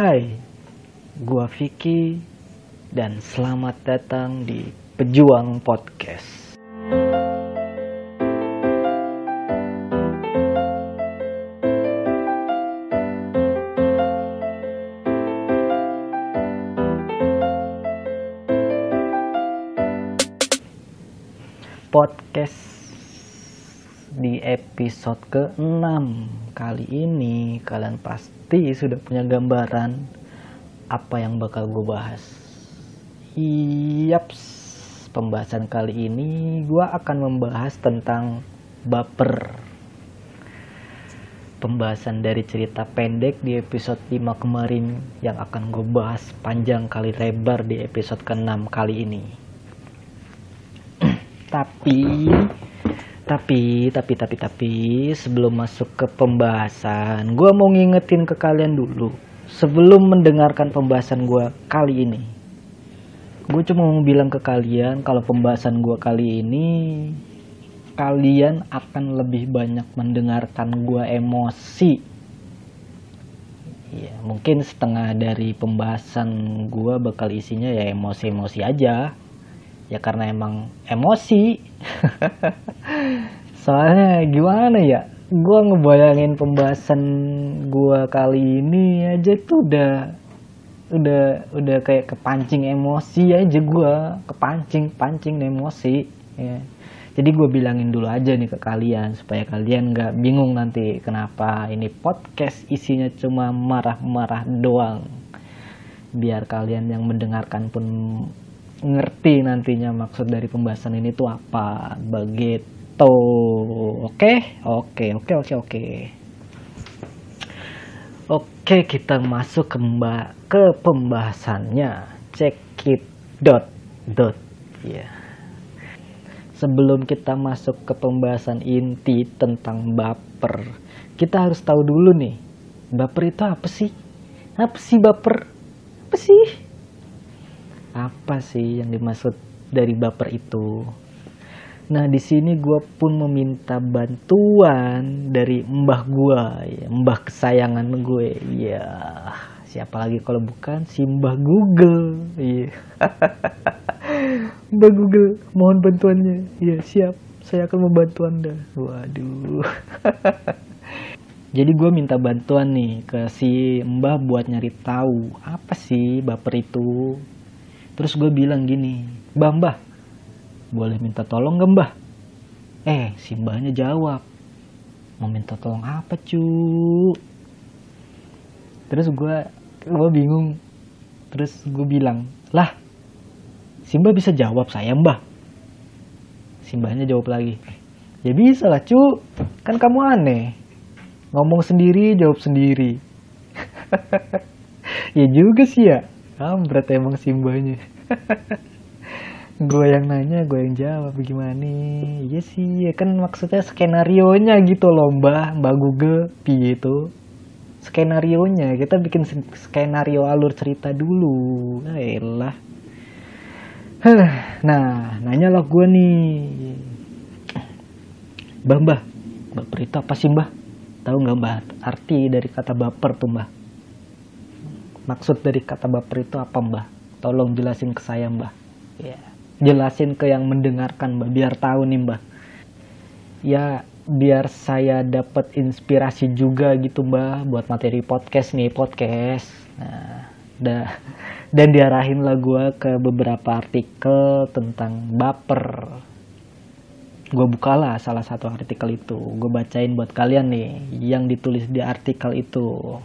Hai, gua Vicky dan selamat datang di Pejuang Podcast. Episode ke-6 kali ini kalian pasti sudah punya gambaran apa yang bakal gue bahas. Yaps, pembahasan kali ini gue akan membahas tentang baper. Pembahasan dari cerita pendek di episode 5 kemarin yang akan gue bahas panjang kali lebar di episode ke-6 kali ini. tapi tapi tapi tapi tapi sebelum masuk ke pembahasan gue mau ngingetin ke kalian dulu. Sebelum mendengarkan pembahasan gue kali ini gue cuma mau bilang ke kalian kalau pembahasan gue kali ini kalian akan lebih banyak mendengarkan gue emosi. Ya mungkin setengah dari pembahasan gue bakal isinya ya emosi-emosi aja ya karena emang emosi. Soalnya gimana ya gue ngebayangin pembahasan gue kali ini aja tuh udah udah udah kayak kepancing emosi aja gue kepancing pancing emosi ya. Jadi gue bilangin dulu aja nih ke kalian supaya kalian nggak bingung nanti kenapa ini podcast isinya cuma marah-marah doang. Biar kalian yang mendengarkan pun ngerti nantinya maksud dari pembahasan ini tuh apa. Begitu. Oke? Oke oke oke oke. Oke kita masuk ke mbak ke pembahasannya. Check it dot dot. Ya. Sebelum kita masuk ke pembahasan inti tentang baper kita harus tahu dulu nih baper itu apa sih? Apa sih baper? Apa sih apa sih yang dimaksud dari baper itu. Nah di sini gue pun meminta bantuan dari mbah gue, ya, mbah kesayangan gue. Ya siapa lagi kalau bukan si mbah Google. Ya. mbah Google, mohon bantuannya. Ya siap, saya akan membantu anda. Waduh. Jadi gue minta bantuan nih ke si mbah buat nyari tahu apa sih baper itu Terus gue bilang gini, Mbah, Mbah, boleh minta tolong gak Mbah? Eh, si Mbahnya jawab, mau minta tolong apa cu? Terus gue, gue bingung. Terus gue bilang, lah, si Mbah bisa jawab saya Mbah. Si Mbahnya jawab lagi, ya bisa lah cu, kan kamu aneh. Ngomong sendiri, jawab sendiri. ya juga sih ya kampret emang simbanya gue yang nanya gue yang jawab gimana? Iya sih ya kan maksudnya skenario nya gitu loh mbak mbak Google piye itu? Skenario nya kita bikin skenario alur cerita dulu. Lah nah nanya lo gue nih. Mbah mbah baper itu apa sih mbah? Tahu nggak mbah? Arti dari kata baper tuh mbah maksud dari kata baper itu apa mbah? Tolong jelasin ke saya mbah. Ya jelasin ke yang mendengarkan mbah biar tahu nih mbah. Ya biar saya dapat inspirasi juga gitu mbah buat materi podcast nih podcast. Nah dah dan diarahin lah gue ke beberapa artikel tentang baper. Gue bukalah salah satu artikel itu. Gue bacain buat kalian nih yang ditulis di artikel itu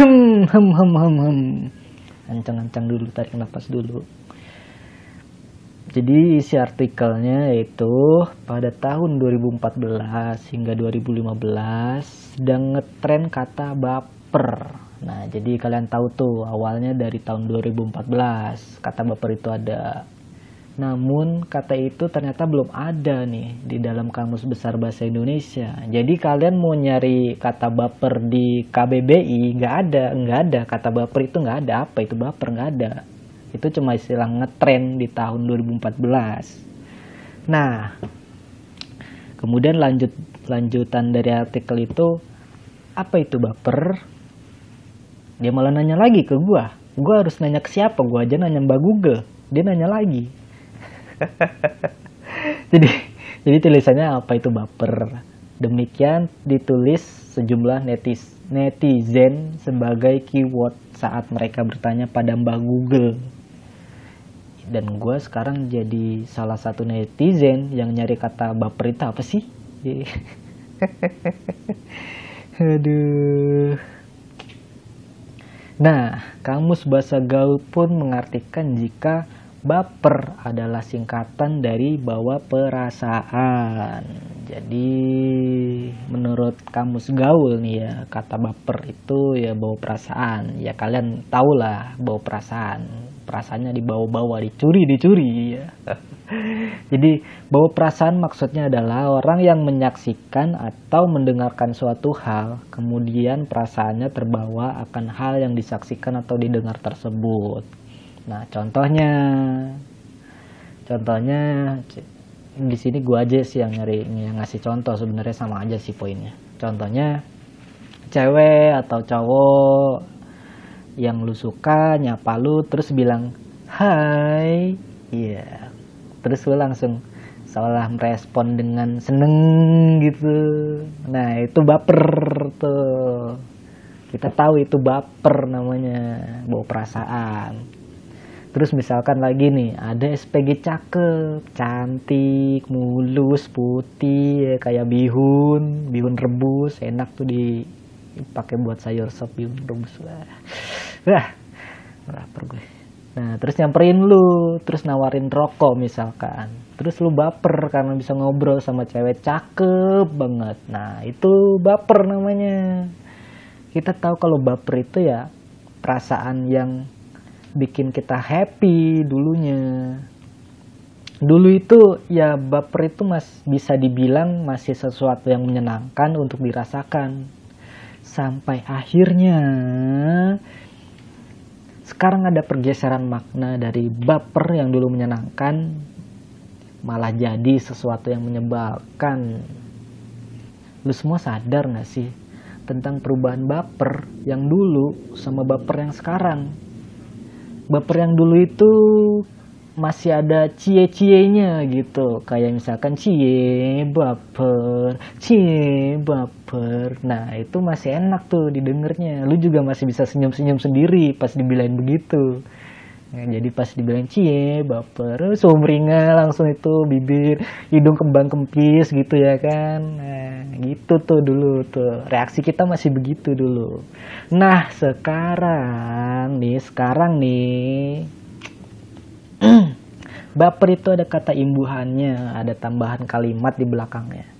hem hem hem hem hem. Ancang-ancang dulu tarik nafas dulu. Jadi isi artikelnya yaitu pada tahun 2014 hingga 2015 sedang ngetren kata baper. Nah, jadi kalian tahu tuh awalnya dari tahun 2014 kata baper itu ada namun kata itu ternyata belum ada nih di dalam kamus besar bahasa Indonesia. Jadi kalian mau nyari kata baper di KBBI nggak ada, nggak ada kata baper itu nggak ada. Apa itu baper nggak ada. Itu cuma istilah ngetren di tahun 2014. Nah, kemudian lanjut lanjutan dari artikel itu apa itu baper? dia malah nanya lagi ke gue gue harus nanya ke siapa gue aja nanya mbak Google dia nanya lagi jadi jadi tulisannya apa itu baper? Demikian ditulis sejumlah netis netizen sebagai keyword saat mereka bertanya pada mbak Google. Dan gue sekarang jadi salah satu netizen yang nyari kata baper itu apa sih? Aduh. Nah kamus bahasa gaul pun mengartikan jika baper adalah singkatan dari bawa perasaan. Jadi menurut kamus gaul nih ya kata baper itu ya bawa perasaan. Ya kalian tau lah bawa perasaan. Perasaannya dibawa-bawa dicuri dicuri ya. jadi bawa perasaan maksudnya adalah orang yang menyaksikan atau mendengarkan suatu hal kemudian perasaannya terbawa akan hal yang disaksikan atau didengar tersebut nah contohnya. Contohnya di sini gua aja sih yang nyari yang ngasih contoh sebenarnya sama aja sih poinnya. Contohnya cewek atau cowok yang lu suka nyapa lu terus bilang hai. Iya. Yeah. terus lu langsung seolah merespon dengan seneng gitu. Nah itu baper tuh. Kita tahu itu baper namanya. Bawa perasaan terus misalkan lagi nih ada SPG cakep cantik mulus putih ya, kayak bihun bihun rebus enak tuh di pakai buat sayur sop bihun rebus. Lah wah lapar gue. Nah terus nyamperin lu terus nawarin rokok misalkan. Terus lu baper karena bisa ngobrol sama cewek cakep banget. Nah itu baper namanya. Kita tahu kalau baper itu ya perasaan yang bikin kita happy dulunya. Dulu itu ya baper itu mas bisa dibilang masih sesuatu yang menyenangkan untuk dirasakan. Sampai akhirnya sekarang ada pergeseran makna dari baper yang dulu menyenangkan malah jadi sesuatu yang menyebalkan. Lu semua sadar gak sih tentang perubahan baper yang dulu sama baper yang sekarang baper yang dulu itu masih ada cie-cienya gitu. Kayak misalkan cie baper cie baper. Nah itu masih enak tuh didengarnya. Lu juga masih bisa senyum-senyum sendiri pas dibilain begitu nah, jadi pas dibilang cie baper sumringah langsung itu bibir hidung kembang kempis gitu ya kan nah gitu tuh dulu tuh reaksi kita masih begitu dulu nah sekarang nih sekarang nih Baper itu ada kata imbuhannya, ada tambahan kalimat di belakangnya.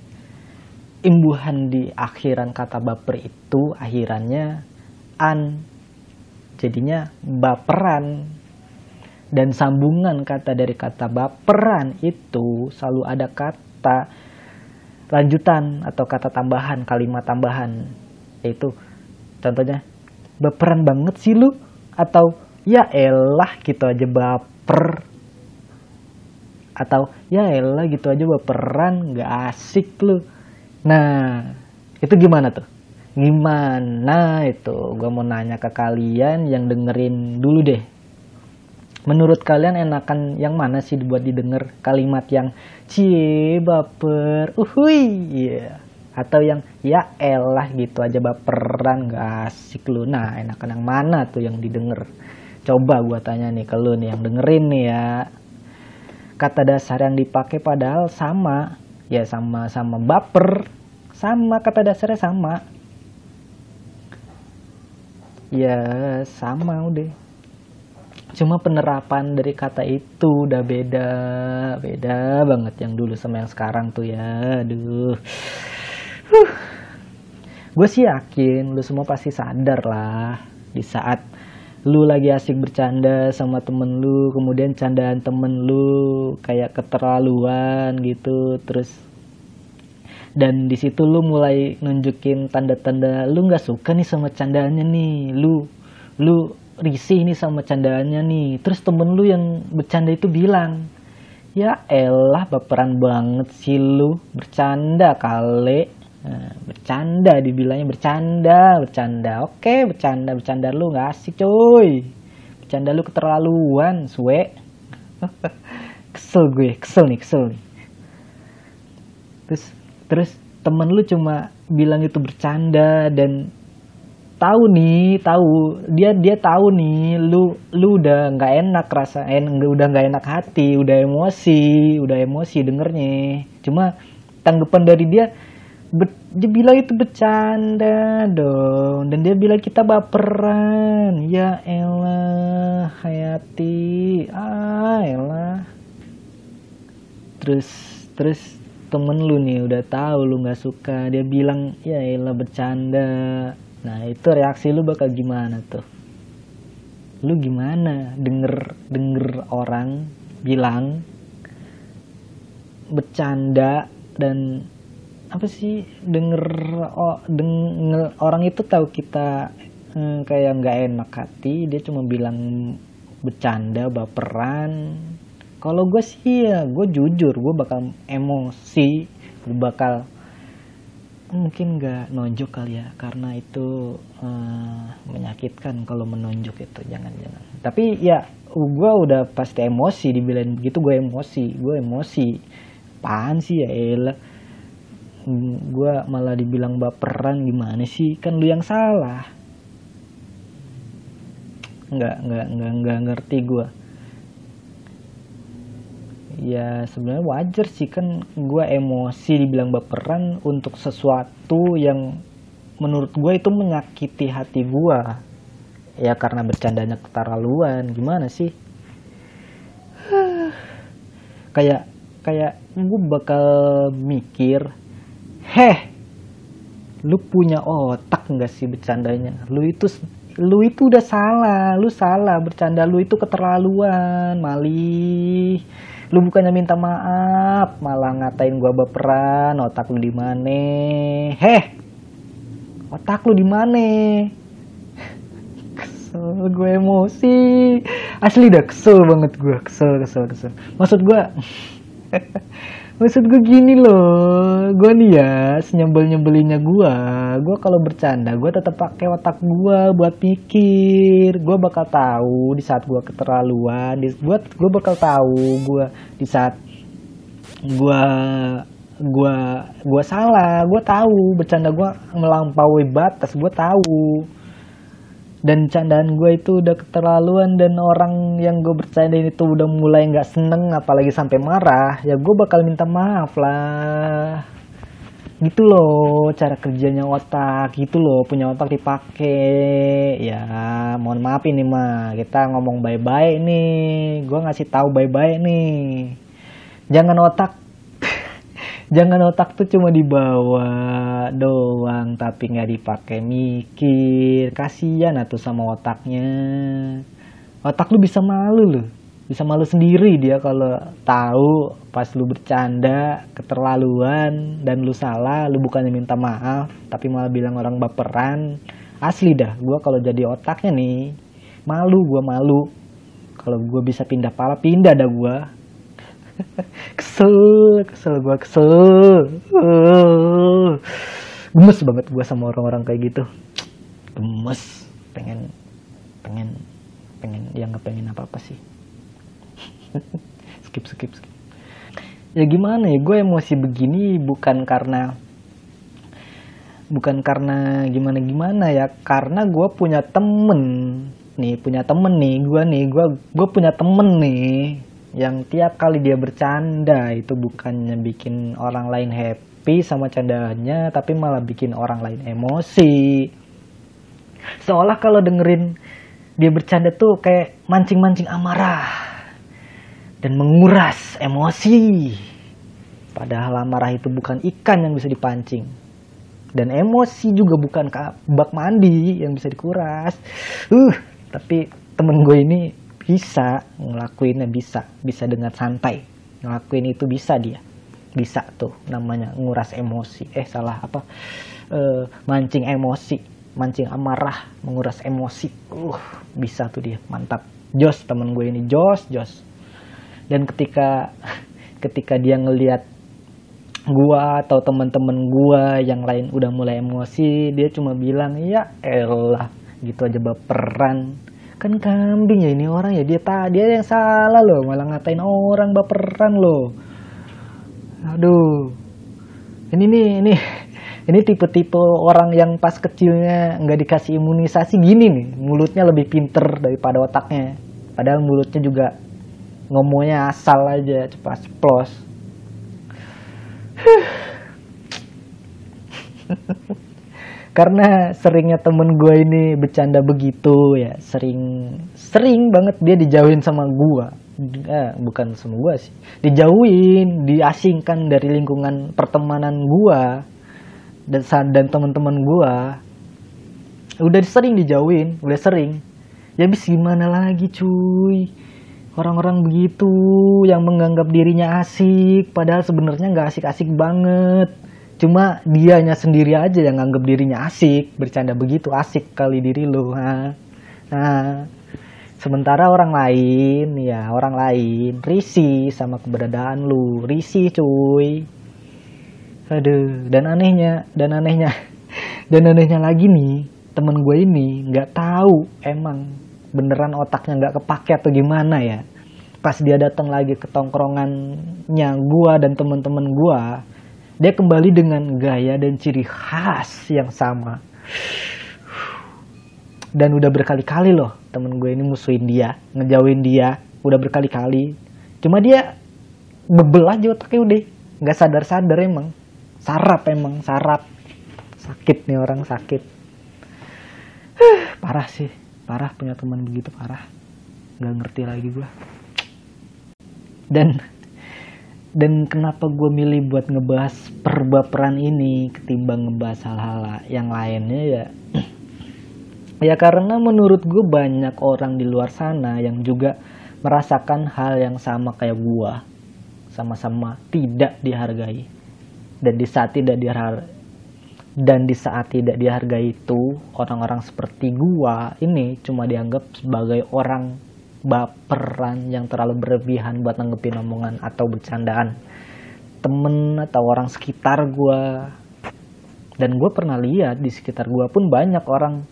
Imbuhan di akhiran kata baper itu akhirannya an. Jadinya baperan. Dan sambungan kata dari kata baperan itu selalu ada kata lanjutan atau kata tambahan, kalimat tambahan. Yaitu contohnya baperan banget sih lu? Atau ya elah gitu aja baper. Atau ya elah gitu aja baperan nggak asik lu. Nah itu gimana tuh? Gimana itu? Gue mau nanya ke kalian yang dengerin dulu deh menurut kalian enakan yang mana sih buat didengar kalimat yang cie baper. Uhui yeah. atau yang ya elah gitu aja baperan gak asik lu. Nah enakan yang mana tuh yang didengar? Coba gue tanya nih ke lu nih yang dengerin nih ya. Kata dasar yang dipakai padahal sama. Ya sama sama baper. Sama kata dasarnya sama. Ya sama udah cuma penerapan dari kata itu udah beda. Beda banget yang dulu sama yang sekarang tuh ya. Aduh. Huh. gue sih yakin lu semua pasti sadar lah di saat lu lagi asik bercanda sama temen lu kemudian candaan temen lu kayak keterlaluan gitu terus dan di situ lu mulai nunjukin tanda-tanda lu nggak suka nih sama candaannya nih lu lu risih nih sama candaannya nih terus temen lu yang bercanda itu bilang ya elah baperan banget sih lu bercanda kali Nah, bercanda dibilangnya bercanda, bercanda. Oke, bercanda, bercanda lu nggak asik, cuy. Bercanda lu keterlaluan, suwe. kesel gue, kesel nih, kesel nih. Terus, terus temen lu cuma bilang itu bercanda dan tahu nih, tahu. Dia dia tahu nih, lu lu udah nggak enak rasa, en, udah nggak enak hati, udah emosi, udah emosi dengernya. Cuma tanggapan dari dia Be dia bilang itu bercanda dong. Dan dia bilang kita baperan. Ya elah Hayati ah elah. Terus terus temen lu nih udah tahu lu nggak suka. Dia bilang ya elah bercanda nah itu reaksi lu bakal gimana tuh? Lu gimana denger denger orang bilang bercanda dan apa sih denger oh, denger orang itu tahu kita hmm, kayak nggak enak hati dia cuma bilang bercanda baperan. Kalau gue sih ya gue jujur gue bakal emosi gue bakal mungkin nggak nonjok kali ya karena itu uh, menyakitkan kalau menonjok itu jangan jangan tapi ya gue udah pasti emosi dibilang begitu gue emosi gue emosi. Apaan sih ya elah gue malah dibilang baperan gimana sih? Kan lu yang salah. Nggak nggak nggak nggak ngerti gue ya sebenarnya wajar sih. Kan gue emosi dibilang baperan untuk sesuatu yang menurut gue itu menyakiti hati gue ya karena bercandanya keterlaluan. Gimana sih? Kayak kayak gue bakal mikir heh lu punya otak nggak sih bercandanya? Lu itu lu itu udah salah. Lu salah. Bercanda lu itu keterlaluan malih lu bukannya minta maaf malah ngatain gua baperan otak lu di mana? Heh otak lu di mana? Kesel gue emosi. Asli dah kesel banget gue kesel kesel kesel. Maksud gue maksud gue gini loh gue nih ya senyembel nyembelinnya gue gue kalau bercanda gue tetap pakai otak gue buat pikir. Gue bakal tahu di saat gue keterlaluan di gue gue bakal tahu gue di saat gue gue gue salah. Gue tahu bercanda gue melampaui batas gue tahu dan candaan gue itu udah keterlaluan dan orang yang gue bercandain itu udah mulai nggak seneng apalagi sampai marah ya gue bakal minta maaf lah. Gitu loh cara kerjanya otak gitu loh punya otak dipakai. Ya mohon maaf ini mah kita ngomong bye-bye nih. Gue ngasih tahu bye-bye nih. Jangan otak jangan otak tuh cuma dibawa doang tapi nggak dipakai mikir. Kasihan atau sama otaknya. Otak lu bisa malu loh. Bisa malu sendiri dia kalau tahu pas lu bercanda keterlaluan dan lu salah lu bukannya minta maaf tapi malah bilang orang baperan. Asli dah gue kalau jadi otaknya nih malu gue malu. Kalau gue bisa pindah pala pindah dah gue kesel kesel gue kesel. Uh, gemes banget gue sama orang-orang kayak gitu. Gemes. Pengen pengen pengen ya nggak pengen apa apa sih. Skip skip skip. Ya gimana ya gue emosi begini bukan karena bukan karena gimana gimana ya. Karena gue punya temen nih punya temen nih gue nih gue gue punya temen nih yang tiap kali dia bercanda itu bukannya bikin orang lain happy sama candaannya tapi malah bikin orang lain emosi. Seolah kalau dengerin dia bercanda tuh kayak mancing-mancing amarah dan menguras emosi. Padahal amarah itu bukan ikan yang bisa dipancing. Dan emosi juga bukan bak mandi yang bisa dikuras. Uh tapi temen gue ini bisa ngelakuinnya bisa bisa dengan santai. Ngelakuin itu bisa dia. Bisa tuh namanya nguras emosi. Eh salah apa? E, mancing emosi. Mancing amarah menguras emosi. Uh bisa tuh dia. Mantap. Jos temen gue ini. Jos jos. Dan ketika ketika dia ngelihat gua atau teman-teman gua yang lain udah mulai emosi dia cuma bilang ya elah gitu aja baperan kan kambing ya ini orang ya dia tadi dia yang salah loh. Malah ngatain orang baperan loh. Aduh. Ini nih ini ini tipe-tipe orang yang pas kecilnya nggak dikasih imunisasi gini nih. Mulutnya lebih pinter daripada otaknya. Padahal mulutnya juga ngomongnya asal aja cepat ceplos karena seringnya temen gue ini bercanda begitu ya. Sering sering banget dia dijauhin sama gue eh, bukan sama gue sih. Dijauhin diasingkan dari lingkungan pertemanan gue dan dan teman-teman gue udah sering dijauhin udah sering. Ya bis gimana lagi cuy? Orang-orang begitu yang menganggap dirinya asik padahal sebenarnya nggak asik-asik banget cuma dianya sendiri aja yang nganggap dirinya asik. Bercanda begitu asik kali diri lo ha. nah sementara orang lain ya orang lain risih sama keberadaan lu. Risih cuy. Aduh dan anehnya dan anehnya dan anehnya lagi nih temen gue ini nggak tahu emang beneran otaknya nggak kepake atau gimana ya. Pas dia datang lagi ke tongkrongannya gua dan teman-teman gua dia kembali dengan gaya dan ciri khas yang sama. Dan udah berkali-kali loh temen gue ini musuhin dia ngejauhin dia udah berkali-kali. Cuma dia bebel aja otaknya udah. Nggak sadar-sadar emang. Sarap emang sarap. Sakit nih orang sakit. Parah sih. Parah punya teman begitu parah. Nggak ngerti lagi gue dan dan kenapa gue milih buat ngebahas perbaperan ini ketimbang ngebahas hal-hal yang lainnya ya? Ya karena menurut gue banyak orang di luar sana yang juga merasakan hal yang sama kayak gue sama-sama tidak dihargai. Dan di saat tidak dihargai dan di saat tidak dihargai itu orang-orang seperti gua ini cuma dianggap sebagai orang baperan yang terlalu berlebihan buat nanggepin omongan atau bercandaan. Temen atau orang sekitar gue dan gue pernah lihat di sekitar gue pun banyak orang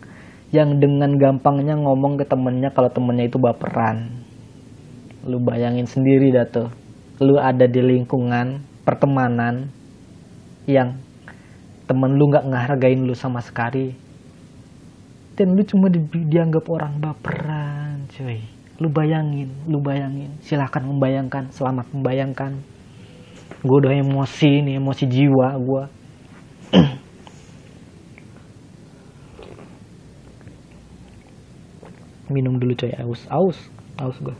yang dengan gampangnya ngomong ke temennya kalau temennya itu baperan. Lu bayangin sendiri dah tuh. Lu ada di lingkungan pertemanan yang temen lu nggak ngehargain lu sama sekali. Dan lu cuma di, dianggap orang baperan cuy lu bayangin lu bayangin. Silahkan membayangkan selamat membayangkan. Gue udah emosi nih emosi jiwa gue minum dulu coy. Aus aus. Aus gue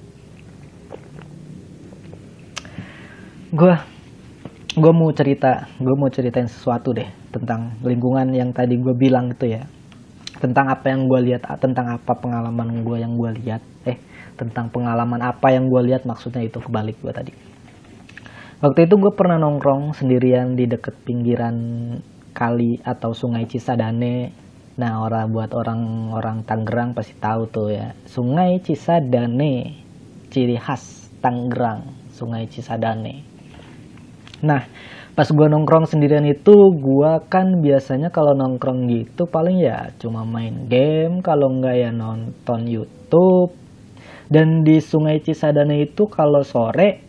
gue gue mau cerita gue mau ceritain sesuatu deh tentang lingkungan yang tadi gue bilang itu ya. Tentang apa yang gue lihat tentang apa pengalaman gue yang gue lihat eh tentang pengalaman apa yang gue lihat maksudnya itu kebalik gue tadi. Waktu itu gue pernah nongkrong sendirian di deket pinggiran kali atau sungai Cisadane. Nah orang buat orang-orang Tangerang pasti tahu tuh ya. Sungai Cisadane ciri khas Tangerang sungai Cisadane. Nah pas gue nongkrong sendirian itu gue kan biasanya kalau nongkrong gitu paling ya cuma main game kalau nggak ya nonton YouTube dan di Sungai Cisadane itu kalau sore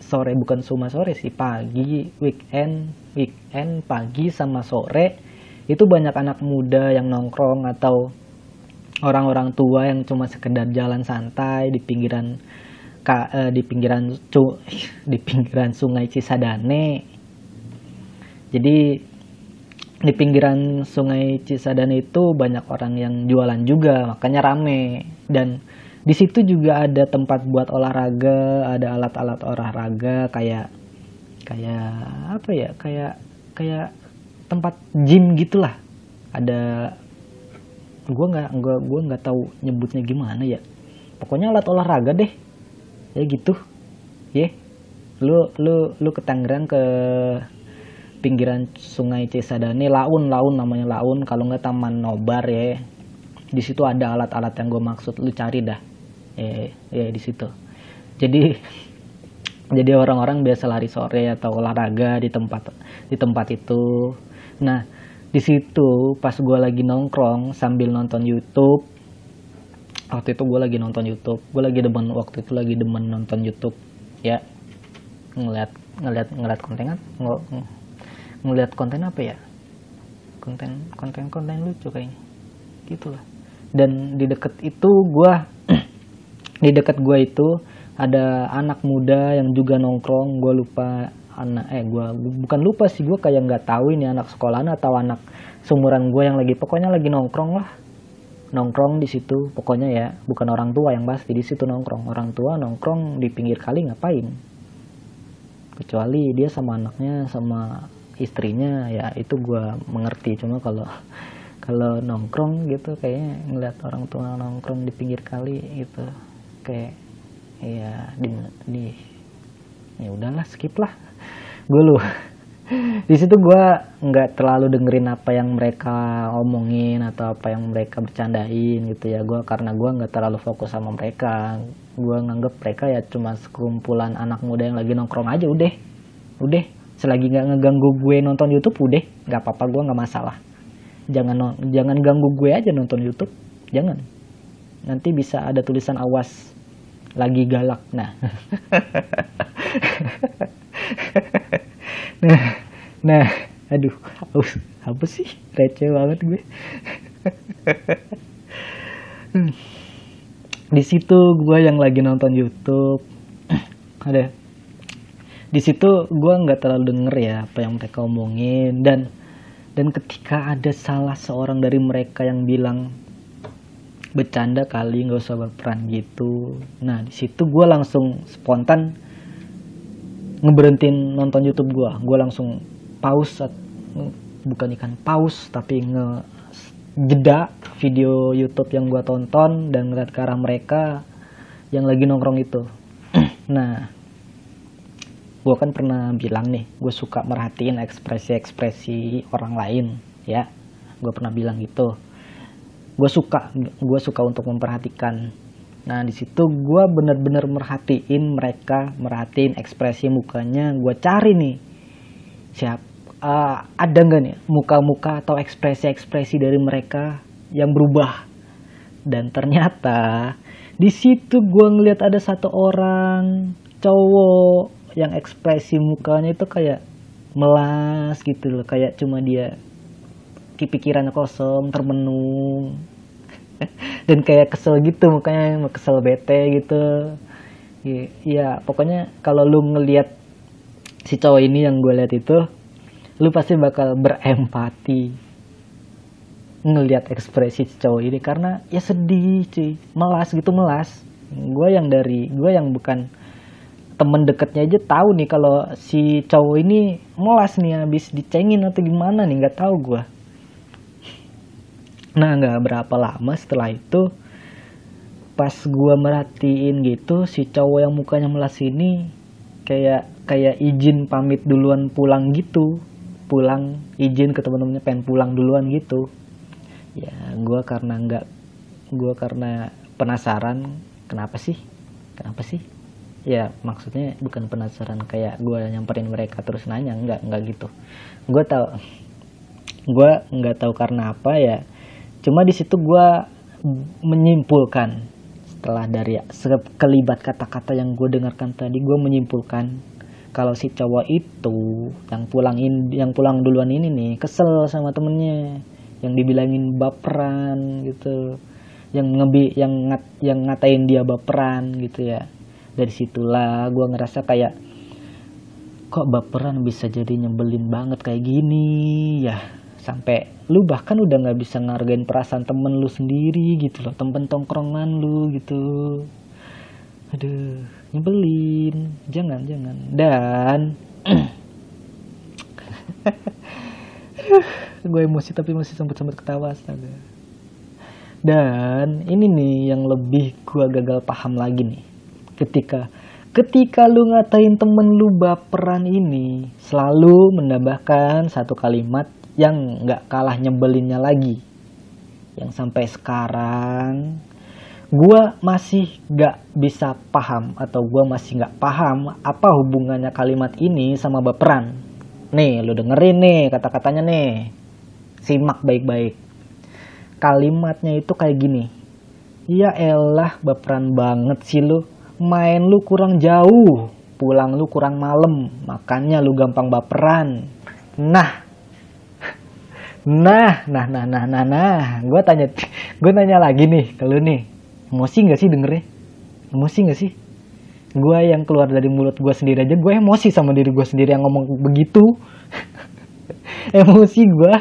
sore bukan cuma sore sih pagi weekend weekend pagi sama sore itu banyak anak muda yang nongkrong atau orang-orang tua yang cuma sekedar jalan santai di pinggiran eh, di pinggiran cu, di pinggiran sungai Cisadane. Jadi di pinggiran sungai Cisadane itu banyak orang yang jualan juga makanya rame. Dan di situ juga ada tempat buat olahraga ada alat-alat olahraga kayak kayak apa ya kayak kayak tempat gym gitulah. Ada gue nggak gue gue nggak tahu nyebutnya gimana ya. Pokoknya alat olahraga deh. Ya gitu. Ya. Yeah. lu lu lu ke Tangerang ke pinggiran sungai Cisadane Laun Laun namanya Laun. Kalau nggak Taman Nobar ya. Di situ ada alat-alat yang gue maksud lu cari dah ya, ya di situ. Jadi jadi orang-orang biasa lari sore atau olahraga di tempat di tempat itu. Nah di situ pas gue lagi nongkrong sambil nonton YouTube waktu itu gue lagi nonton YouTube gue lagi demen waktu itu lagi demen nonton YouTube ya. Ngeliat ngeliat ngeliat konten kan? Ng ngeliat konten apa ya? Konten konten konten lucu kayaknya. Gitulah dan di deket itu gue di deket gue itu ada anak muda yang juga nongkrong gue lupa anak eh gue bukan lupa sih gue kayak nggak tahu ini anak sekolahan atau anak sumuran gue yang lagi pokoknya lagi nongkrong lah. Nongkrong di situ pokoknya ya bukan orang tua yang pasti di situ nongkrong. Orang tua nongkrong di pinggir kali ngapain? Kecuali dia sama anaknya sama istrinya ya itu gue mengerti. Cuma kalau kalau nongkrong gitu kayaknya ngeliat orang tua nongkrong di pinggir kali gitu kayak ya di, di ya udahlah skip lah. Gue lu. Di situ gue nggak terlalu dengerin apa yang mereka omongin atau apa yang mereka bercandain gitu ya. Gue karena gue nggak terlalu fokus sama mereka. Gue nganggep mereka ya cuma sekumpulan anak muda yang lagi nongkrong aja udah. Udah. Selagi nggak ngeganggu gue nonton YouTube udah. Nggak apa-apa gue nggak masalah. Jangan jangan ganggu gue aja nonton YouTube. Jangan. Nanti bisa ada tulisan awas lagi galak. Nah. Nah nah aduh apa, apa sih? Receh banget gue. Di situ gue yang lagi nonton YouTube. Ada. Di situ gue nggak terlalu denger ya apa yang mereka omongin. Dan dan ketika ada salah seorang dari mereka yang bilang bercanda kali nggak usah berperan gitu. Nah di situ gue langsung spontan ngeberhentiin nonton YouTube gue gue langsung pause bukan ikan pause tapi nge jeda video YouTube yang gue tonton dan ngeliat ke arah mereka yang lagi nongkrong itu. Nah gue kan pernah bilang nih gue suka merhatiin ekspresi-ekspresi orang lain ya. Gue pernah bilang gitu gue suka gue suka untuk memperhatikan. Nah di situ gue bener-bener merhatiin mereka merhatiin ekspresi mukanya. Gue cari nih siap uh, ada nggak nih muka-muka atau ekspresi-ekspresi dari mereka yang berubah? Dan ternyata di situ gue ngeliat ada satu orang cowok yang ekspresi mukanya itu kayak melas gitu loh. Kayak cuma dia pikirannya kosong termenung. Dan kayak kesel gitu mukanya kesel bete gitu. Ya pokoknya kalau lu ngelihat si cowok ini yang gue lihat itu lu pasti bakal berempati ngelihat ekspresi si cowok ini. Karena ya sedih cuy. Melas gitu melas. Gue yang dari gue yang bukan temen deketnya aja tahu nih kalau si cowok ini melas nih habis dicengin atau gimana nih nggak tahu gue Nah nggak berapa lama setelah itu pas gue merhatiin gitu si cowok yang mukanya melas ini kayak kayak izin pamit duluan pulang gitu. Pulang izin ke temen-temennya pengen pulang duluan gitu. Ya gue karena nggak gue karena penasaran kenapa sih? Kenapa sih? Ya maksudnya bukan penasaran kayak gue nyamperin mereka terus nanya nggak nggak gitu. Gue tau gue nggak tahu karena apa ya cuma di situ gue menyimpulkan setelah dari sekelibat kata-kata yang gue dengarkan tadi gue menyimpulkan kalau si cowok itu yang pulang in, yang pulang duluan ini nih kesel sama temennya yang dibilangin baperan gitu yang ngebi yang ngat yang ngatain dia baperan gitu ya. Dari situlah gue ngerasa kayak kok baperan bisa jadi nyebelin banget kayak gini ya sampai lu bahkan udah nggak bisa ngargain perasaan temen lu sendiri gitu loh. Temen tongkrongan lu gitu. Aduh nyebelin. Jangan jangan. Dan gue emosi tapi masih sempet sempet ketawa astaga. Dan ini nih yang lebih gue gagal paham lagi nih. Ketika ketika lu ngatain temen lu baperan ini selalu menambahkan satu kalimat yang nggak kalah nyebelinnya lagi yang sampai sekarang gua masih gak bisa paham atau gua masih gak paham apa hubungannya kalimat ini sama baperan. Nih, lu dengerin nih kata-katanya nih. Simak baik-baik. Kalimatnya itu kayak gini. Ya elah baperan banget sih lu. Main lu kurang jauh, pulang lu kurang malam, makanya lu gampang baperan. Nah, nah, nah, nah, nah, nah, nah, gue tanya, gue nanya lagi nih, kalau nih, emosi nggak sih dengernya? Emosi nggak sih? Gue yang keluar dari mulut gue sendiri aja gue emosi sama diri gue sendiri yang ngomong begitu. Emosi gue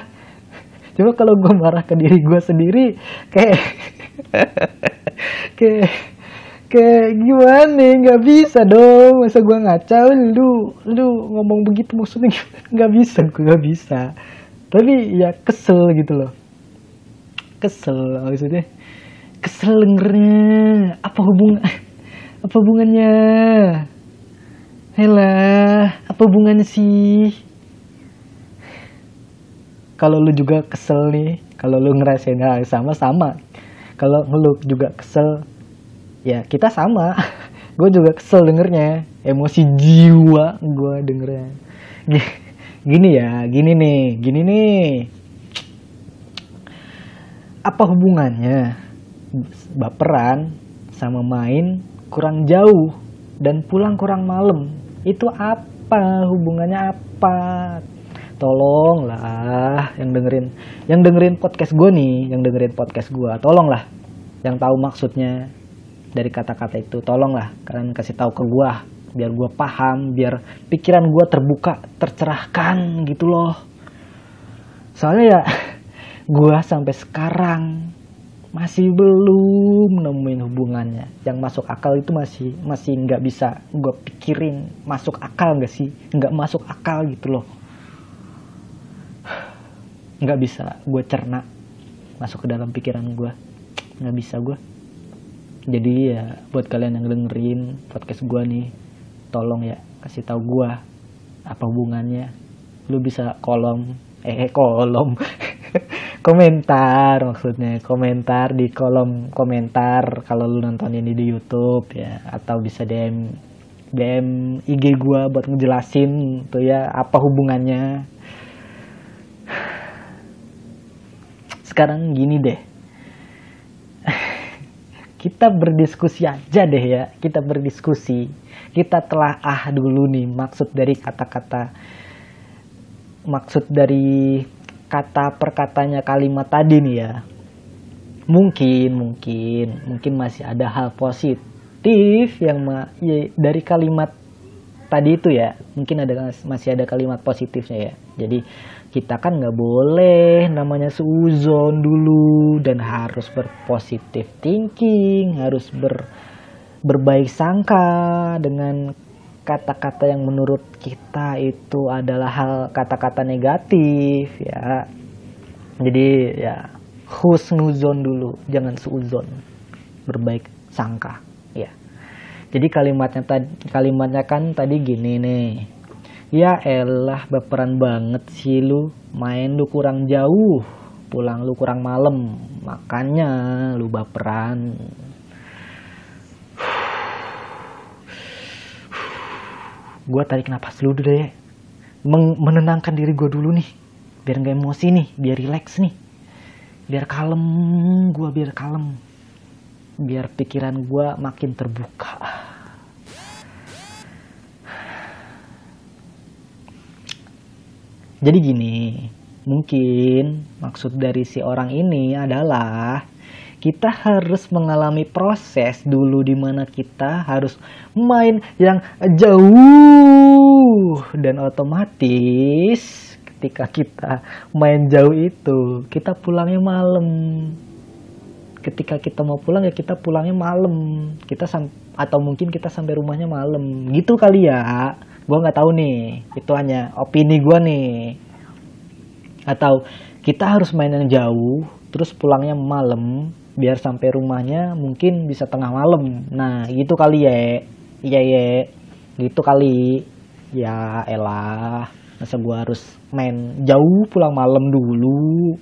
coba kalau gue marah ke diri gue sendiri kayak kayak kayak gimana? Nggak bisa dong. Masa gue ngaca lu lu ngomong begitu maksudnya nggak bisa gue nggak bisa tapi ya kesel gitu loh kesel maksudnya kesel dengernya apa hubung apa hubungannya Helah, apa hubungannya sih? Kalau lu juga kesel nih, kalau lu ngerasain hal sama sama. Kalau lu juga kesel, ya kita sama. gue juga kesel dengernya, emosi jiwa gue dengernya. Gini ya, gini nih, gini nih. Apa hubungannya baperan sama main kurang jauh dan pulang kurang malam? Itu apa? Hubungannya apa? Tolonglah yang dengerin yang dengerin podcast gue nih yang dengerin podcast gue tolonglah yang tahu maksudnya dari kata-kata itu. Tolonglah kalian kasih tahu ke gue biar gue paham biar pikiran gue terbuka tercerahkan gitu loh. Soalnya ya gue sampai sekarang masih belum nemuin hubungannya. Yang masuk akal itu masih masih nggak bisa gue pikirin masuk akal nggak sih? Nggak masuk akal gitu loh. Nggak bisa gue cerna masuk ke dalam pikiran gue nggak bisa gue jadi ya buat kalian yang dengerin podcast gue nih tolong ya kasih tahu gue apa hubungannya. Lu bisa kolom eh, eh kolom. Komentar maksudnya komentar di kolom komentar kalau lu nonton ini di YouTube ya atau bisa DM DM IG gua buat ngejelasin tuh ya apa hubungannya. Sekarang gini deh kita berdiskusi aja deh ya. Kita berdiskusi. Kita telah ah dulu nih maksud dari kata-kata maksud dari kata perkatanya kalimat tadi nih ya. Mungkin mungkin mungkin masih ada hal positif yang ma ya, dari kalimat tadi itu ya mungkin ada masih ada kalimat positifnya ya. Jadi kita kan nggak boleh namanya seuzon dulu dan harus berpositif thinking harus ber berbaik sangka dengan kata-kata yang menurut kita itu adalah hal kata-kata negatif ya. Jadi ya husnuzon dulu jangan suuzon berbaik sangka jadi kalimatnya tadi kalimatnya kan tadi gini nih. Ya elah baperan banget sih lu. Main lu kurang jauh pulang lu kurang malam. Makanya lu baperan. Gue tarik nafas dulu deh menenangkan diri gue dulu nih. Biar nggak emosi nih biar relax nih. Biar kalem gue biar kalem biar pikiran gue makin terbuka. Jadi gini mungkin maksud dari si orang ini adalah kita harus mengalami proses dulu di mana kita harus main yang jauh dan otomatis ketika kita main jauh itu kita pulangnya malam ketika kita mau pulang ya kita pulangnya malam. Kita sam atau mungkin kita sampai rumahnya malam. Gitu kali ya. Gue nggak tahu nih. Itu hanya opini gue nih. Atau kita harus main yang jauh terus pulangnya malam biar sampai rumahnya mungkin bisa tengah malam. Nah gitu kali ya iya ya gitu kali. Ya elah. Masa gua harus main jauh pulang malam dulu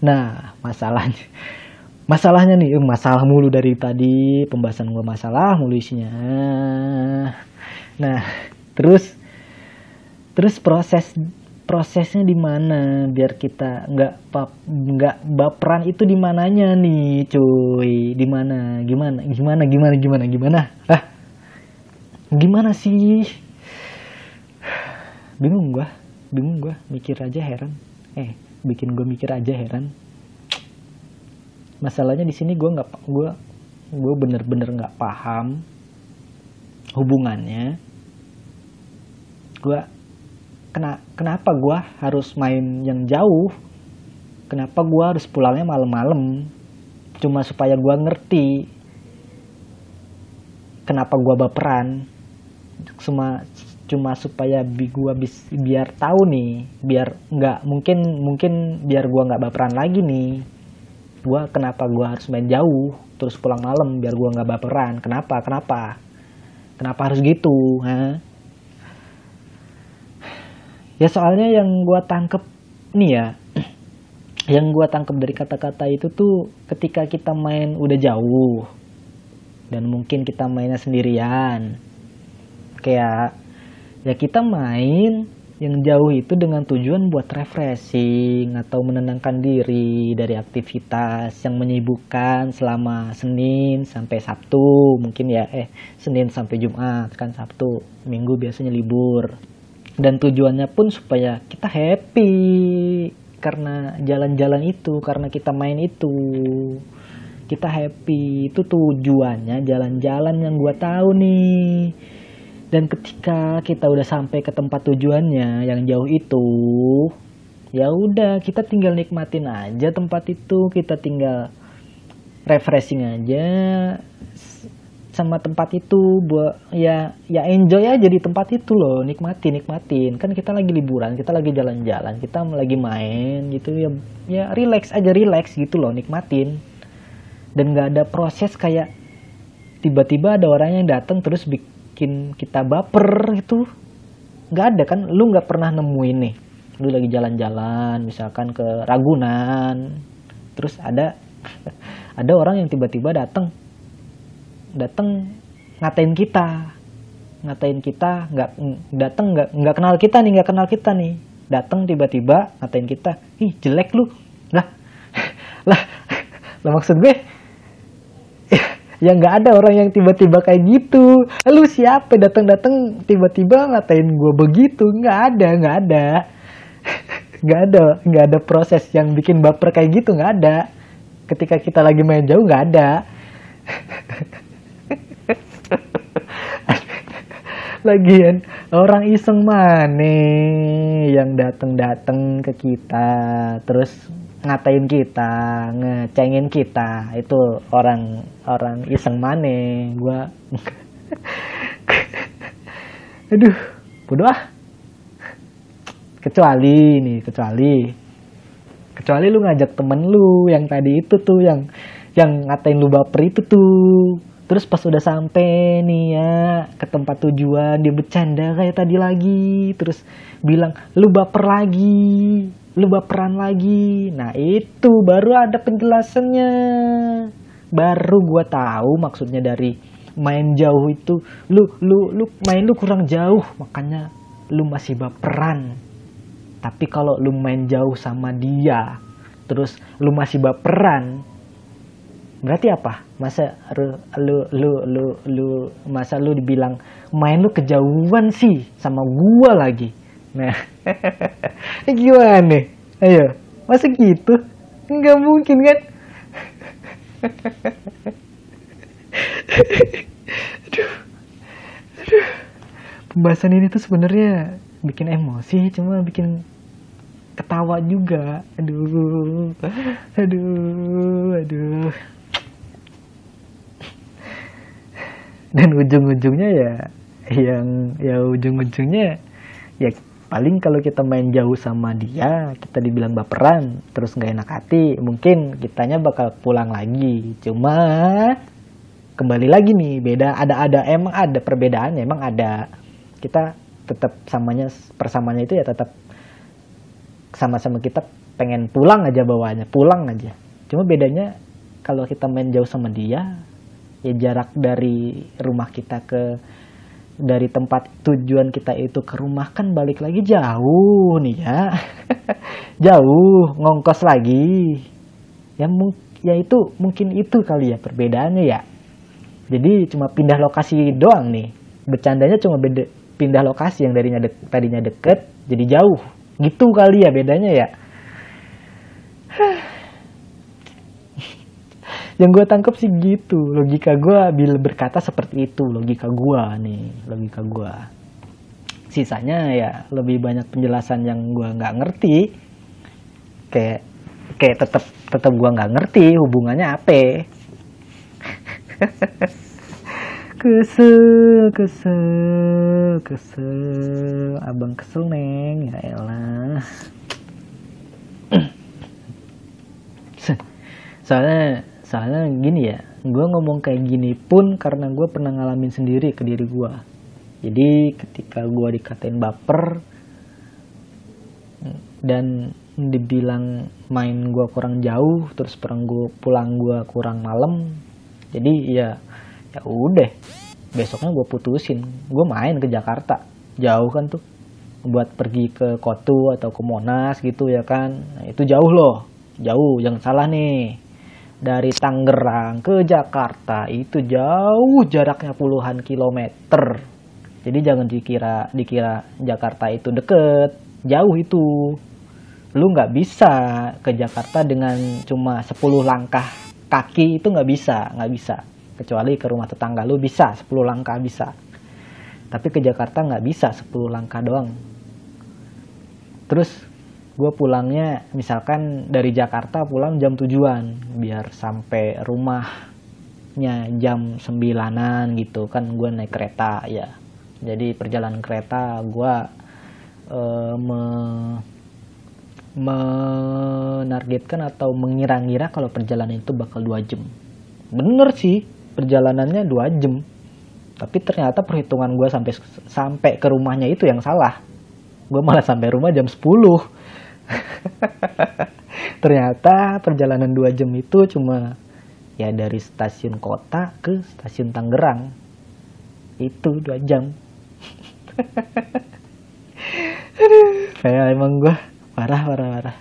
nah masalahnya masalahnya nih eh, masalah mulu dari tadi pembahasan gue masalah mulu isinya. Nah terus terus proses prosesnya di mana biar kita nggak nggak baperan itu di mananya nih cuy? Di mana? Gimana? Gimana? Gimana? Gimana? Gimana? Ah gimana sih? Bingung gua bingung gua mikir aja heran. Eh bikin gue mikir aja heran. Masalahnya di sini gue nggak gue gue bener-bener nggak paham hubungannya. Gue kena kenapa gue harus main yang jauh? Kenapa gue harus pulangnya malam-malam? Cuma supaya gue ngerti kenapa gue baperan. Cuma cuma supaya bi gua bis, biar tahu nih biar nggak mungkin mungkin biar gua nggak baperan lagi nih. Gua kenapa gua harus main jauh terus pulang malam biar gua nggak baperan? Kenapa? Kenapa? Kenapa harus gitu ha? ya soalnya yang gua tangkep nih ya yang gua tangkep dari kata-kata itu tuh ketika kita main udah jauh dan mungkin kita mainnya sendirian. Kayak ya kita main yang jauh itu dengan tujuan buat refreshing atau menenangkan diri dari aktivitas yang menyibukkan selama Senin sampai Sabtu mungkin ya eh Senin sampai Jumat kan Sabtu Minggu biasanya libur. Dan tujuannya pun supaya kita happy karena jalan-jalan itu karena kita main itu. Kita happy itu tujuannya jalan-jalan yang gua tahu nih dan ketika kita udah sampai ke tempat tujuannya yang jauh itu ya udah kita tinggal nikmatin aja tempat itu. Kita tinggal refreshing aja sama tempat itu buat ya ya enjoy aja di tempat itu loh. Nikmatin nikmatin. Kan kita lagi liburan kita lagi jalan-jalan kita lagi main gitu ya ya relax aja relax gitu loh nikmatin. Dan nggak ada proses kayak tiba-tiba ada orang yang datang terus bikin kita baper gitu. Nggak ada kan? Lu nggak pernah nemuin nih. Lu lagi jalan-jalan misalkan ke Ragunan. Terus ada ada orang yang tiba-tiba datang datang ngatain kita. Ngatain kita nggak datang nggak nggak kenal kita nih nggak kenal kita nih. Datang tiba-tiba ngatain kita. Ih jelek lu. Lah lah lah maksud gue ya nggak ada orang yang tiba-tiba kayak gitu. Lu siapa datang-datang tiba-tiba ngatain gue begitu? Nggak ada nggak ada. Nggak ada nggak ada proses yang bikin baper kayak gitu nggak ada. Ketika kita lagi main jauh nggak ada. Lagian orang iseng mana yang datang-datang ke kita? Terus ngatain kita, ngecengin kita, itu orang orang iseng mana, gua. Aduh, bodoh ah. Kecuali nih, kecuali kecuali lu ngajak temen lu yang tadi itu tuh yang yang ngatain lu baper itu tuh. Terus pas udah sampai nih ya ke tempat tujuan dia bercanda kayak tadi lagi terus bilang lu baper lagi lu baperan lagi. Nah itu baru ada penjelasannya. Baru gua tahu maksudnya dari main jauh itu. Lu lu lu main lu kurang jauh makanya lu masih baperan tapi kalau lu main jauh sama dia terus lu masih baperan berarti apa? Masa lu lu lu lu, lu masa lu dibilang main lu kejauhan sih sama gua lagi Nah, gimana nih? Ayo, masa gitu? Nggak mungkin kan? aduh, aduh. Pembahasan ini tuh sebenarnya bikin emosi, cuma bikin ketawa juga. Aduh, aduh, aduh. Dan ujung-ujungnya ya, yang ya ujung-ujungnya ya paling kalau kita main jauh sama dia kita dibilang baperan terus nggak enak hati mungkin kitanya bakal pulang lagi. Cuma kembali lagi nih beda ada ada emang ada perbedaannya emang ada. Kita tetap samanya persamanya itu ya tetap sama-sama kita pengen pulang aja bawaannya pulang aja. Cuma bedanya kalau kita main jauh sama dia ya jarak dari rumah kita ke dari tempat tujuan kita itu ke rumah kan balik lagi jauh nih ya. Jauh ngongkos lagi. Ya ya itu mungkin itu kali ya perbedaannya ya. Jadi cuma pindah lokasi doang nih. Bercandanya cuma beda pindah lokasi yang darinya de tadinya deket jadi jauh. Gitu kali ya bedanya ya yang gue tangkap sih gitu. Logika gue bila berkata seperti itu. Logika gue nih. Logika gue sisanya ya lebih banyak penjelasan yang gue nggak ngerti. Kayak kayak tetap tetap gue nggak ngerti hubungannya apa. Kesel kesel kesel. Abang kesel neng. Ya elah. Soalnya soalnya gini ya gue ngomong kayak gini pun karena gue pernah ngalamin sendiri ke diri gue jadi ketika gue dikatain baper dan dibilang main gue kurang jauh terus perang gue pulang gue kurang malam jadi ya ya udah. Besoknya gue putusin gue main ke Jakarta. Jauh kan tuh buat pergi ke Kotu atau ke Monas gitu ya kan. Nah, itu jauh loh jauh jangan salah nih dari Tangerang ke Jakarta itu jauh jaraknya puluhan kilometer. Jadi jangan dikira dikira Jakarta itu deket, jauh itu. Lu nggak bisa ke Jakarta dengan cuma 10 langkah kaki itu nggak bisa, nggak bisa. Kecuali ke rumah tetangga lu bisa 10 langkah bisa. Tapi ke Jakarta nggak bisa 10 langkah doang. Terus gue pulangnya misalkan dari Jakarta pulang jam tujuan biar sampai rumahnya jam sembilanan gitu kan gue naik kereta ya. Jadi perjalanan kereta gue uh, me menargetkan atau mengira-ngira kalau perjalanan itu bakal dua jam. Bener sih perjalanannya dua jam. Tapi ternyata perhitungan gue sampai sampai ke rumahnya itu yang salah. Gue malah sampai rumah jam 10 Ternyata perjalanan dua jam itu cuma ya dari stasiun kota ke stasiun Tangerang. Itu dua jam. Kayak emang gue parah parah parah.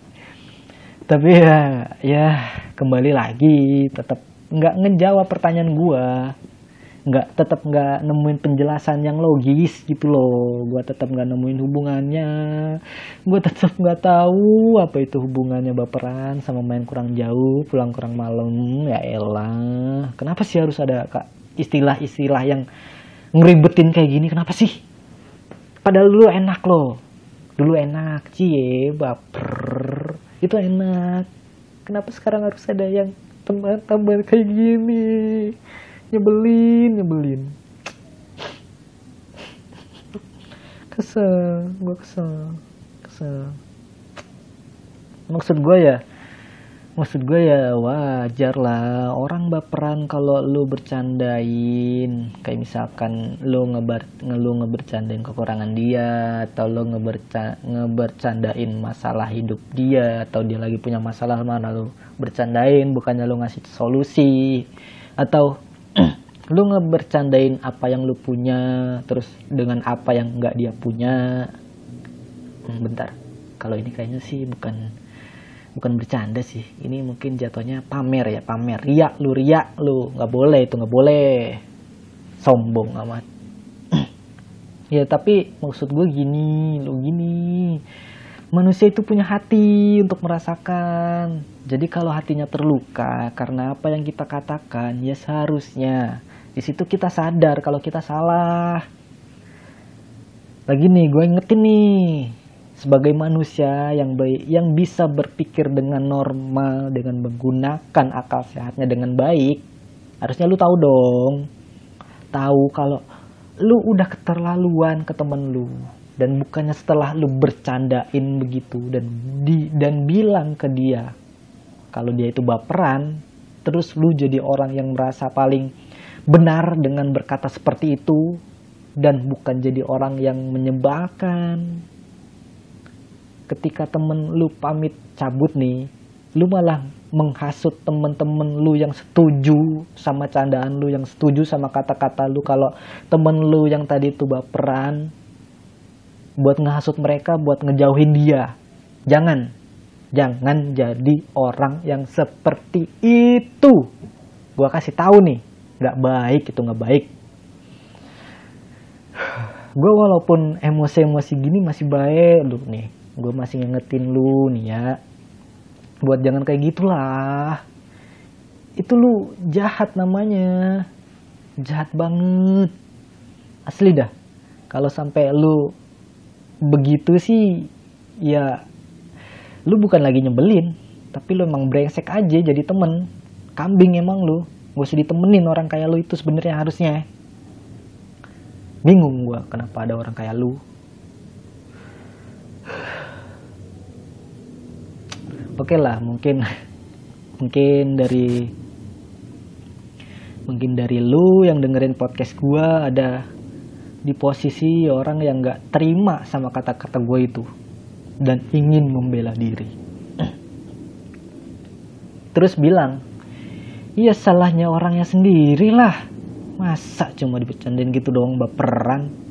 Tapi ya ya kembali lagi tetap nggak ngejawab pertanyaan gue nggak tetap nggak nemuin penjelasan yang logis gitu loh. Gue tetap nggak nemuin hubungannya. Gue tetap nggak tahu apa itu hubungannya baperan sama main kurang jauh pulang kurang malam. Ya elah. Kenapa sih harus ada kak istilah-istilah yang ngeribetin kayak gini? Kenapa sih? Padahal dulu enak loh. Dulu enak cie baper. Itu enak. Kenapa sekarang harus ada yang teman-teman kayak gini nyebelin nyebelin. Kesel gue kesel kesel. Maksud gue ya maksud gue ya wajar lah. Orang baperan kalau lu bercandain kayak misalkan lu ngebar ngelu ngebercandain kekurangan dia atau lu ngeberca, ngebercandain masalah hidup dia atau dia lagi punya masalah mana lu bercandain bukannya lu ngasih solusi. Atau lu ngebercandain apa yang lu punya terus dengan apa yang nggak dia punya. Hmm, bentar. Kalau ini kayaknya sih bukan bukan bercanda sih. Ini mungkin jatuhnya pamer ya pamer. Ria lu ria lu. Nggak boleh itu nggak boleh. Sombong amat. Ya tapi maksud gue gini lu gini manusia itu punya hati untuk merasakan. Jadi kalau hatinya terluka karena apa yang kita katakan ya seharusnya di situ kita sadar kalau kita salah. Lagi nih, gue ingetin nih, sebagai manusia yang baik, yang bisa berpikir dengan normal, dengan menggunakan akal sehatnya dengan baik, harusnya lu tahu dong, tahu kalau lu udah keterlaluan ke temen lu dan bukannya setelah lu bercandain begitu dan di dan bilang ke dia kalau dia itu baperan terus lu jadi orang yang merasa paling benar dengan berkata seperti itu dan bukan jadi orang yang menyebalkan. Ketika temen lu pamit cabut nih, lu malah menghasut temen-temen lu yang setuju sama candaan lu yang setuju sama kata-kata lu kalau temen lu yang tadi itu baperan buat ngehasut mereka buat ngejauhin dia. Jangan. Jangan jadi orang yang seperti itu. Gua kasih tahu nih nggak baik itu nggak baik. Gue walaupun emosi-emosi gini masih baik lu nih. Gue masih ngingetin lu nih ya. Buat jangan kayak gitulah. Itu lu jahat namanya. Jahat banget. Asli dah. Kalau sampai lu begitu sih ya lu bukan lagi nyebelin tapi lu emang brengsek aja jadi temen. Kambing emang lu gak usah ditemenin orang kayak lu itu sebenarnya harusnya. Bingung gua kenapa ada orang kayak lu. Oke okay lah mungkin mungkin dari mungkin dari lu yang dengerin podcast gue ada di posisi orang yang nggak terima sama kata-kata gue itu dan ingin membela diri terus bilang iya salahnya orangnya sendiri lah masa cuma dibecandain gitu doang baperan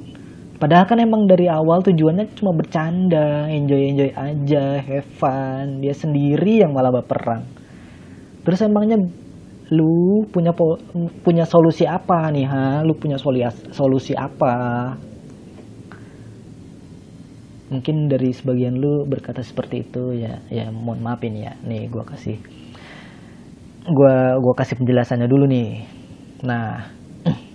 Padahal kan emang dari awal tujuannya cuma bercanda, enjoy-enjoy aja, have fun. Dia sendiri yang malah baperan. Terus emangnya lu punya punya solusi apa nih ha? Lu punya solusi apa? Mungkin dari sebagian lu berkata seperti itu ya, ya mohon maafin ya. Nih gua kasih gua gua kasih penjelasannya dulu nih. Nah,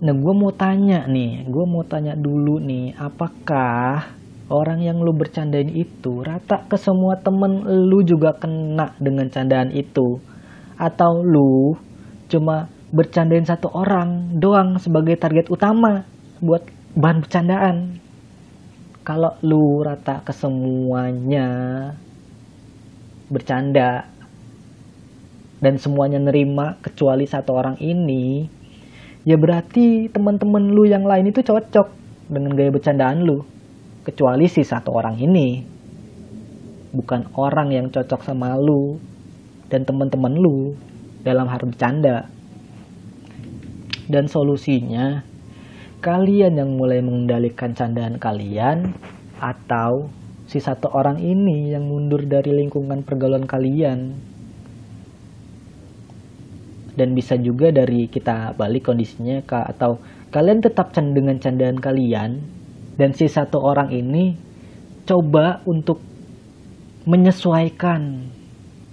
Nah gue mau tanya nih, gue mau tanya dulu nih, apakah orang yang lu bercandain itu rata ke semua temen lu juga kena dengan candaan itu? Atau lu cuma bercandain satu orang doang sebagai target utama buat bahan bercandaan? Kalau lu rata ke semuanya bercanda dan semuanya nerima kecuali satu orang ini, ya berarti teman-teman lu yang lain itu cocok dengan gaya bercandaan lu kecuali si satu orang ini bukan orang yang cocok sama lu dan teman-teman lu dalam hal bercanda. Dan solusinya kalian yang mulai mengendalikan candaan kalian atau si satu orang ini yang mundur dari lingkungan pergaulan kalian. Dan bisa juga dari kita balik kondisinya ke atau kalian tetap dengan candaan kalian. Dan si satu orang ini coba untuk menyesuaikan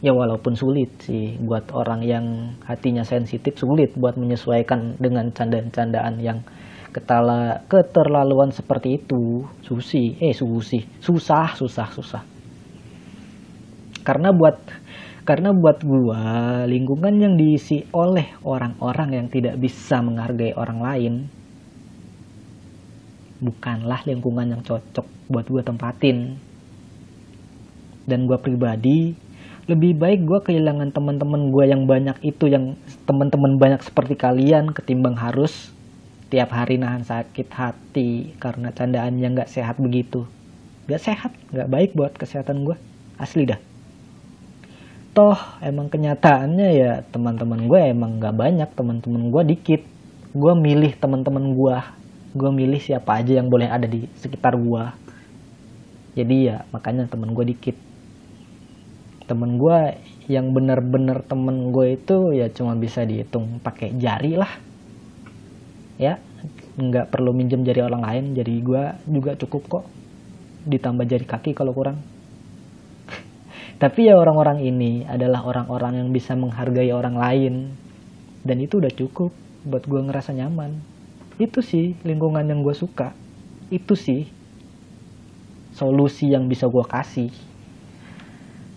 ya walaupun sulit sih buat orang yang hatinya sensitif sulit buat menyesuaikan dengan candaan-candaan yang ketala keterlaluan seperti itu susi eh susi susah susah susah karena buat karena buat gua, lingkungan yang diisi oleh orang-orang yang tidak bisa menghargai orang lain bukanlah lingkungan yang cocok buat gua tempatin. Dan gua pribadi lebih baik gua kehilangan teman-teman gua yang banyak itu yang teman-teman banyak seperti kalian ketimbang harus tiap hari nahan sakit hati karena candaan yang gak sehat begitu. Gak sehat, gak baik buat kesehatan gua. Asli dah. Toh emang kenyataannya ya teman-teman gue emang nggak banyak teman-teman gue dikit. Gue milih teman-teman gue gue milih siapa aja yang boleh ada di sekitar gue jadi ya makanya teman gue dikit temen gue yang bener-bener temen gue itu ya cuma bisa dihitung pakai jari lah ya nggak perlu minjem jari orang lain jadi gue juga cukup kok ditambah jari kaki kalau kurang tapi ya orang-orang ini adalah orang-orang yang bisa menghargai orang lain. Dan itu udah cukup buat gue ngerasa nyaman. Itu sih lingkungan yang gue suka. Itu sih solusi yang bisa gue kasih.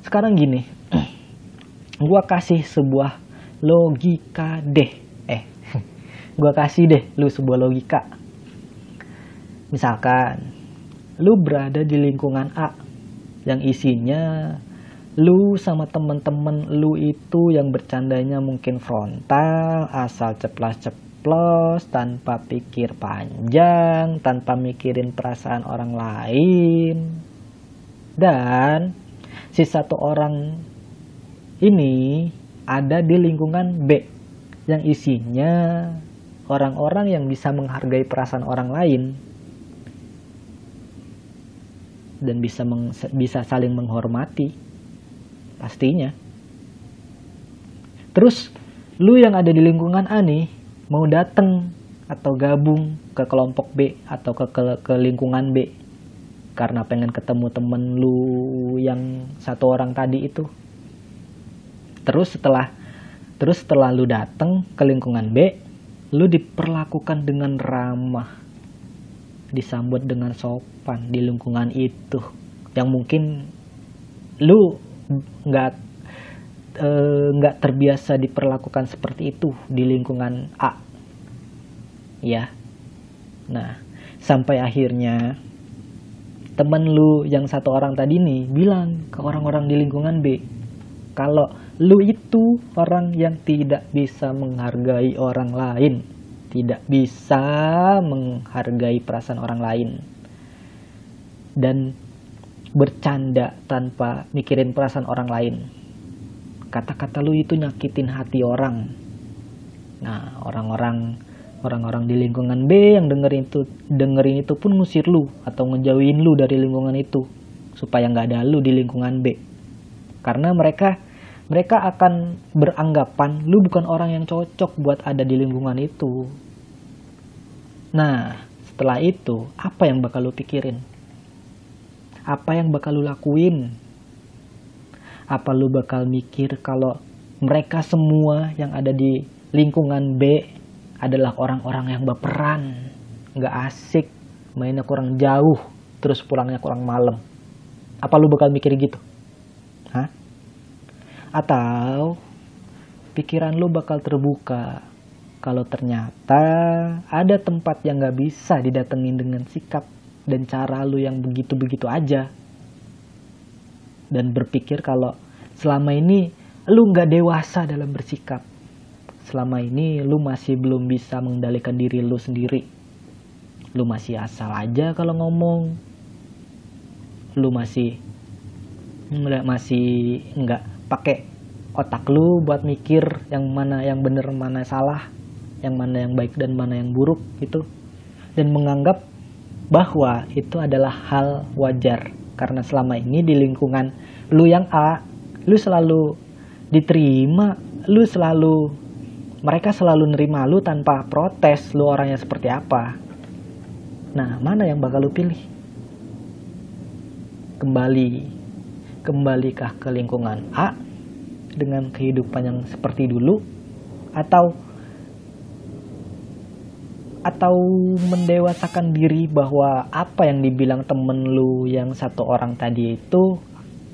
Sekarang gini, gue kasih sebuah logika deh. Eh, gue kasih deh lu sebuah logika. Misalkan, lu berada di lingkungan A yang isinya lu sama temen-temen lu itu yang bercandanya mungkin frontal asal ceplas-ceplos tanpa pikir panjang tanpa mikirin perasaan orang lain dan si satu orang ini ada di lingkungan B yang isinya orang-orang yang bisa menghargai perasaan orang lain dan bisa meng, bisa saling menghormati pastinya. Terus lu yang ada di lingkungan A nih mau dateng atau gabung ke kelompok B atau ke, ke, ke lingkungan B karena pengen ketemu temen lu yang satu orang tadi itu. Terus setelah terus setelah lu dateng ke lingkungan B lu diperlakukan dengan ramah. Disambut dengan sopan di lingkungan itu. Yang mungkin lu nggak eh, nggak e, terbiasa diperlakukan seperti itu di lingkungan A. Ya. Nah sampai akhirnya temen lu yang satu orang tadi nih bilang ke orang-orang di lingkungan B kalau lu itu orang yang tidak bisa menghargai orang lain tidak bisa menghargai perasaan orang lain dan bercanda tanpa mikirin perasaan orang lain. Kata-kata lu itu nyakitin hati orang. Nah orang-orang orang-orang di lingkungan B yang dengerin itu dengerin itu pun ngusir lu atau ngejauhin lu dari lingkungan itu supaya nggak ada lu di lingkungan B. Karena mereka mereka akan beranggapan lu bukan orang yang cocok buat ada di lingkungan itu. Nah setelah itu apa yang bakal lu pikirin? Apa yang bakal lu lakuin? Apa lu bakal mikir kalau mereka semua yang ada di lingkungan B adalah orang-orang yang baperan, nggak asik, mainnya kurang jauh, terus pulangnya kurang malam. Apa lu bakal mikir gitu? Hah? Atau pikiran lu bakal terbuka kalau ternyata ada tempat yang nggak bisa didatengin dengan sikap dan cara lu yang begitu-begitu aja. Dan berpikir kalau selama ini lu nggak dewasa dalam bersikap selama ini lu masih belum bisa mengendalikan diri lu sendiri. Lu masih asal aja kalau ngomong. Lu masih masih nggak pakai otak lu buat mikir yang mana yang bener mana salah yang mana yang baik dan mana yang buruk gitu. Dan menganggap bahwa itu adalah hal wajar. Karena selama ini di lingkungan lu yang A lu selalu diterima lu selalu mereka selalu nerima lu tanpa protes lu orangnya seperti apa. Nah, mana yang bakal lu pilih? Kembali, kembalikah ke lingkungan A dengan kehidupan yang seperti dulu atau atau mendewasakan diri bahwa apa yang dibilang temen lu yang satu orang tadi itu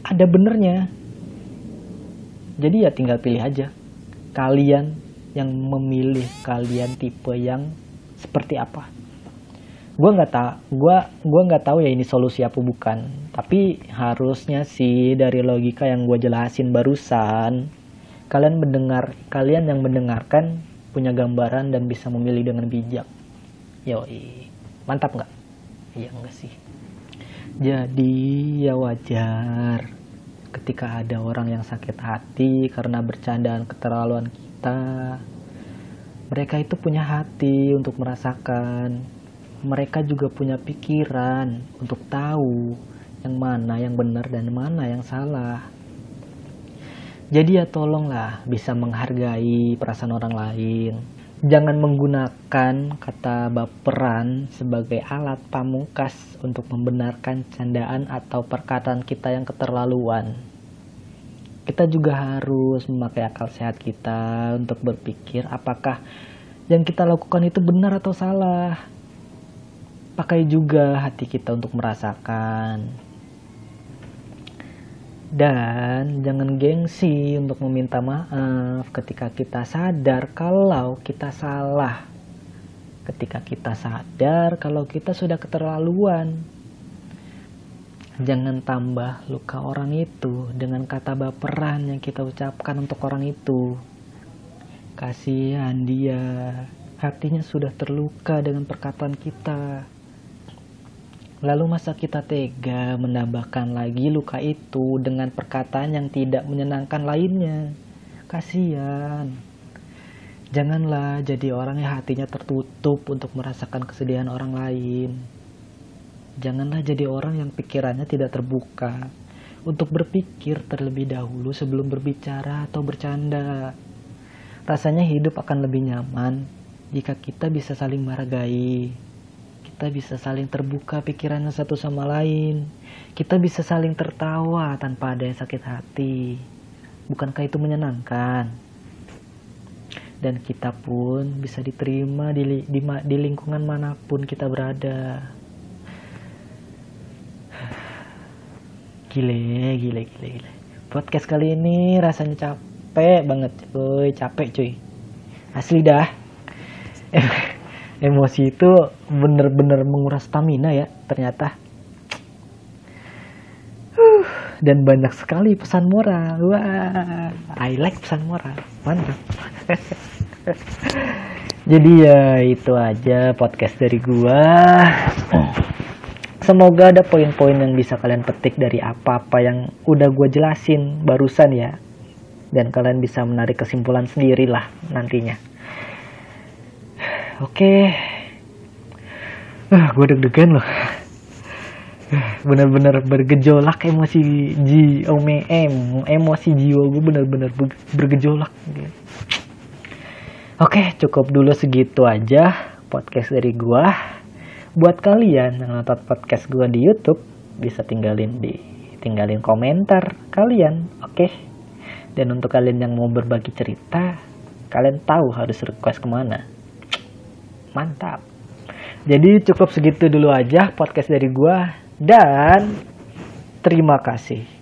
ada benernya jadi ya tinggal pilih aja kalian yang memilih kalian tipe yang seperti apa? Gue nggak tahu gue gua nggak tahu ya ini solusi apa bukan. Tapi harusnya sih dari logika yang gue jelasin barusan kalian mendengar kalian yang mendengarkan punya gambaran dan bisa memilih dengan bijak. Yoi. Mantap nggak? Iya enggak sih? Jadi ya wajar ketika ada orang yang sakit hati karena bercandaan keterlaluan kita. Mereka itu punya hati untuk merasakan. Mereka juga punya pikiran untuk tahu yang mana yang benar dan mana yang salah. Jadi ya tolonglah bisa menghargai perasaan orang lain. Jangan menggunakan kata baperan sebagai alat pamungkas untuk membenarkan candaan atau perkataan kita yang keterlaluan kita juga harus memakai akal sehat kita untuk berpikir apakah yang kita lakukan itu benar atau salah. Pakai juga hati kita untuk merasakan. Dan jangan gengsi untuk meminta maaf ketika kita sadar kalau kita salah. Ketika kita sadar kalau kita sudah keterlaluan Jangan tambah luka orang itu dengan kata baperan yang kita ucapkan untuk orang itu. Kasihan dia, hatinya sudah terluka dengan perkataan kita. Lalu masa kita tega menambahkan lagi luka itu dengan perkataan yang tidak menyenangkan lainnya? Kasihan. Janganlah jadi orang yang hatinya tertutup untuk merasakan kesedihan orang lain. Janganlah jadi orang yang pikirannya tidak terbuka untuk berpikir terlebih dahulu sebelum berbicara atau bercanda. Rasanya hidup akan lebih nyaman jika kita bisa saling menghargai kita bisa saling terbuka pikirannya satu sama lain. Kita bisa saling tertawa tanpa ada yang sakit hati. Bukankah itu menyenangkan? Dan kita pun bisa diterima di, di, di lingkungan mana pun kita berada. Gile, gile, gile, gile. Podcast kali ini rasanya capek banget, cuy. Capek, cuy. Asli dah emosi itu bener-bener menguras stamina ya ternyata dan banyak sekali pesan moral wah I like pesan moral mantap jadi ya itu aja podcast dari gua semoga ada poin-poin yang bisa kalian petik dari apa-apa yang udah gua jelasin barusan ya dan kalian bisa menarik kesimpulan sendiri lah nantinya Oke. Ah, gue deg-degan loh. Bener-bener bergejolak emosi ji ome em emosi jiwa gue bener-bener bergejolak. Oke, cukup dulu segitu aja podcast dari gue. Buat kalian. Yang nonton podcast gue di YouTube, bisa tinggalin di tinggalin komentar kalian, oke? Dan untuk kalian yang mau berbagi cerita, kalian tahu harus request ke mana? Mantap. Jadi cukup segitu dulu aja podcast dari gua dan terima kasih